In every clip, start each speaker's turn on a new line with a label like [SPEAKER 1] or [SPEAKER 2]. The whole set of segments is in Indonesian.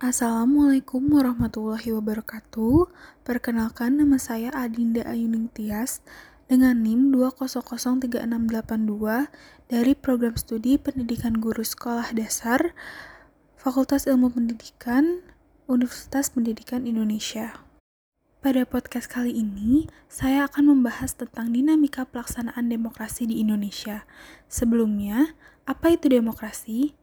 [SPEAKER 1] Assalamualaikum warahmatullahi wabarakatuh. Perkenalkan nama saya Adinda Ayuning Tias dengan NIM 2003682 dari Program Studi Pendidikan Guru Sekolah Dasar Fakultas Ilmu Pendidikan Universitas Pendidikan Indonesia. Pada podcast kali ini, saya akan membahas tentang dinamika pelaksanaan demokrasi di Indonesia. Sebelumnya, apa itu demokrasi?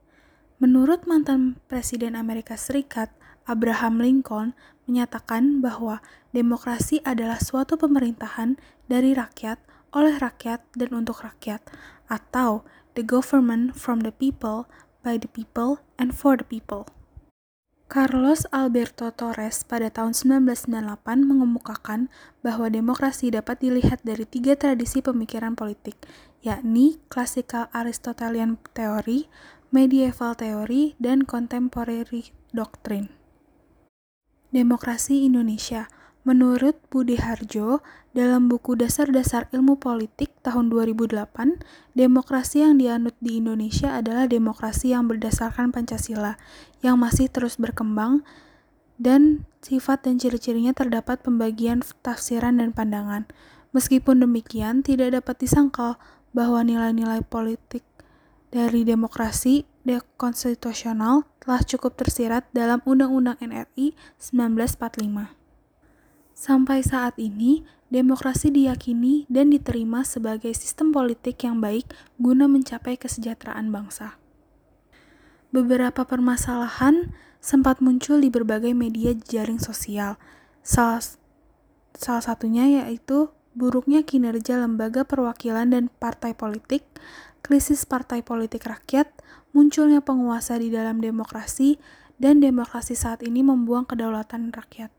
[SPEAKER 1] Menurut mantan Presiden Amerika Serikat, Abraham Lincoln, menyatakan bahwa demokrasi adalah suatu pemerintahan dari rakyat, oleh rakyat, dan untuk rakyat, atau the government from the people, by the people, and for the people. Carlos Alberto Torres pada tahun 1998 mengemukakan bahwa demokrasi dapat dilihat dari tiga tradisi pemikiran politik, yakni Classical Aristotelian Theory, Medieval Theory, dan Contemporary Doctrine. Demokrasi Indonesia Menurut Budi Harjo, dalam buku Dasar-Dasar Ilmu Politik tahun 2008, demokrasi yang dianut di Indonesia adalah demokrasi yang berdasarkan Pancasila, yang masih terus berkembang, dan sifat dan ciri-cirinya terdapat pembagian tafsiran dan pandangan. Meskipun demikian, tidak dapat disangkal bahwa nilai-nilai politik dari demokrasi konstitusional telah cukup tersirat dalam Undang-Undang NRI 1945. Sampai saat ini, demokrasi diyakini dan diterima sebagai sistem politik yang baik guna mencapai kesejahteraan bangsa. Beberapa permasalahan sempat muncul di berbagai media jaring sosial. Salah, salah satunya yaitu buruknya kinerja lembaga perwakilan dan partai politik, krisis partai politik rakyat, munculnya penguasa di dalam demokrasi, dan demokrasi saat ini membuang kedaulatan rakyat.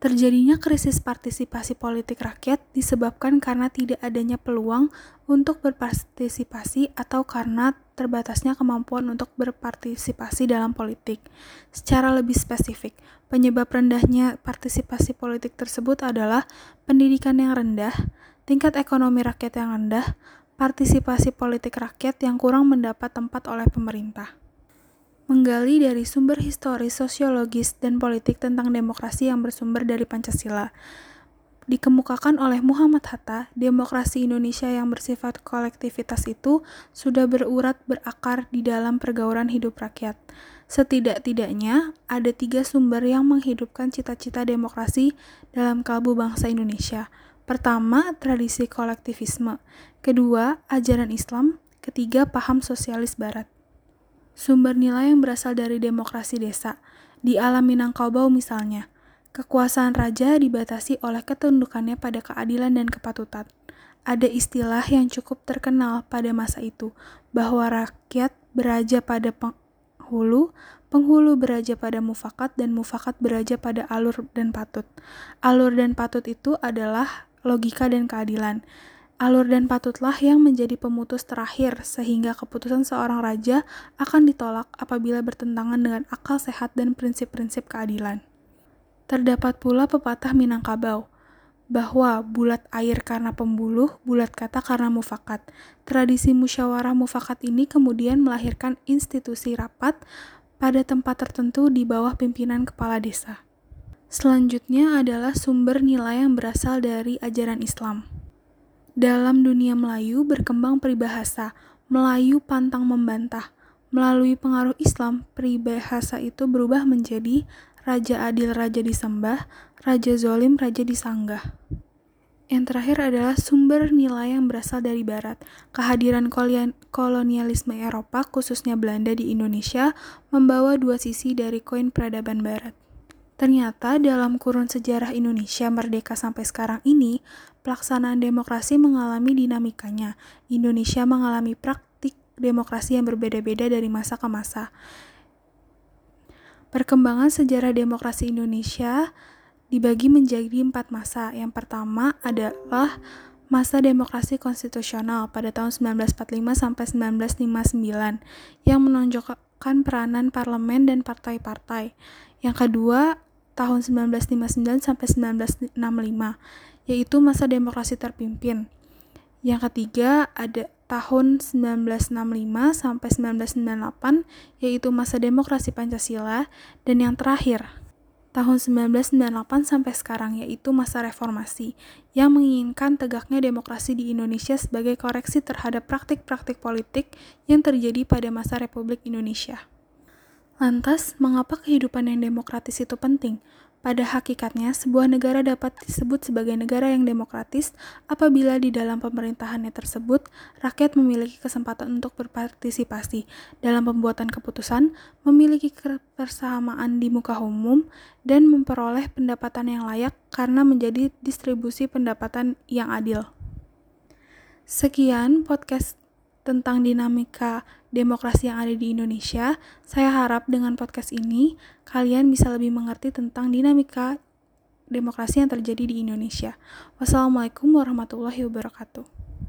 [SPEAKER 1] Terjadinya krisis partisipasi politik rakyat disebabkan karena tidak adanya peluang untuk berpartisipasi atau karena terbatasnya kemampuan untuk berpartisipasi dalam politik. Secara lebih spesifik, penyebab rendahnya partisipasi politik tersebut adalah pendidikan yang rendah, tingkat ekonomi rakyat yang rendah, partisipasi politik rakyat yang kurang mendapat tempat oleh pemerintah menggali dari sumber historis, sosiologis, dan politik tentang demokrasi yang bersumber dari Pancasila. Dikemukakan oleh Muhammad Hatta, demokrasi Indonesia yang bersifat kolektivitas itu sudah berurat berakar di dalam pergaulan hidup rakyat. Setidak-tidaknya, ada tiga sumber yang menghidupkan cita-cita demokrasi dalam kalbu bangsa Indonesia. Pertama, tradisi kolektivisme. Kedua, ajaran Islam. Ketiga, paham sosialis barat. Sumber nilai yang berasal dari demokrasi desa. Di alam Minangkabau misalnya, kekuasaan raja dibatasi oleh ketundukannya pada keadilan dan kepatutan. Ada istilah yang cukup terkenal pada masa itu, bahwa rakyat beraja pada penghulu, penghulu beraja pada mufakat, dan mufakat beraja pada alur dan patut. Alur dan patut itu adalah logika dan keadilan. Alur dan patutlah yang menjadi pemutus terakhir, sehingga keputusan seorang raja akan ditolak apabila bertentangan dengan akal sehat dan prinsip-prinsip keadilan. Terdapat pula pepatah Minangkabau, bahwa bulat air karena pembuluh, bulat kata karena mufakat. Tradisi musyawarah mufakat ini kemudian melahirkan institusi rapat pada tempat tertentu di bawah pimpinan kepala desa. Selanjutnya adalah sumber nilai yang berasal dari ajaran Islam. Dalam dunia Melayu berkembang peribahasa Melayu pantang membantah. Melalui pengaruh Islam, peribahasa itu berubah menjadi Raja adil raja disembah, Raja zolim raja disanggah. Yang terakhir adalah sumber nilai yang berasal dari Barat. Kehadiran kolonialisme Eropa, khususnya Belanda di Indonesia, membawa dua sisi dari koin peradaban Barat. Ternyata dalam kurun sejarah Indonesia merdeka sampai sekarang ini, pelaksanaan demokrasi mengalami dinamikanya. Indonesia mengalami praktik demokrasi yang berbeda-beda dari masa ke masa. Perkembangan sejarah demokrasi Indonesia dibagi menjadi empat masa. Yang pertama adalah masa demokrasi konstitusional pada tahun 1945 sampai 1959 yang menonjolkan peranan parlemen dan partai-partai. Yang kedua tahun 1959 sampai 1965, yaitu masa demokrasi terpimpin. Yang ketiga ada tahun 1965 sampai 1998 yaitu masa demokrasi Pancasila dan yang terakhir tahun 1998 sampai sekarang yaitu masa reformasi yang menginginkan tegaknya demokrasi di Indonesia sebagai koreksi terhadap praktik-praktik politik yang terjadi pada masa Republik Indonesia. Lantas, mengapa kehidupan yang demokratis itu penting? Pada hakikatnya, sebuah negara dapat disebut sebagai negara yang demokratis apabila di dalam pemerintahannya tersebut, rakyat memiliki kesempatan untuk berpartisipasi dalam pembuatan keputusan, memiliki kebersamaan di muka umum, dan memperoleh pendapatan yang layak karena menjadi distribusi pendapatan yang adil. Sekian podcast tentang dinamika demokrasi yang ada di Indonesia. Saya harap dengan podcast ini kalian bisa lebih mengerti tentang dinamika demokrasi yang terjadi di Indonesia. Wassalamualaikum warahmatullahi wabarakatuh.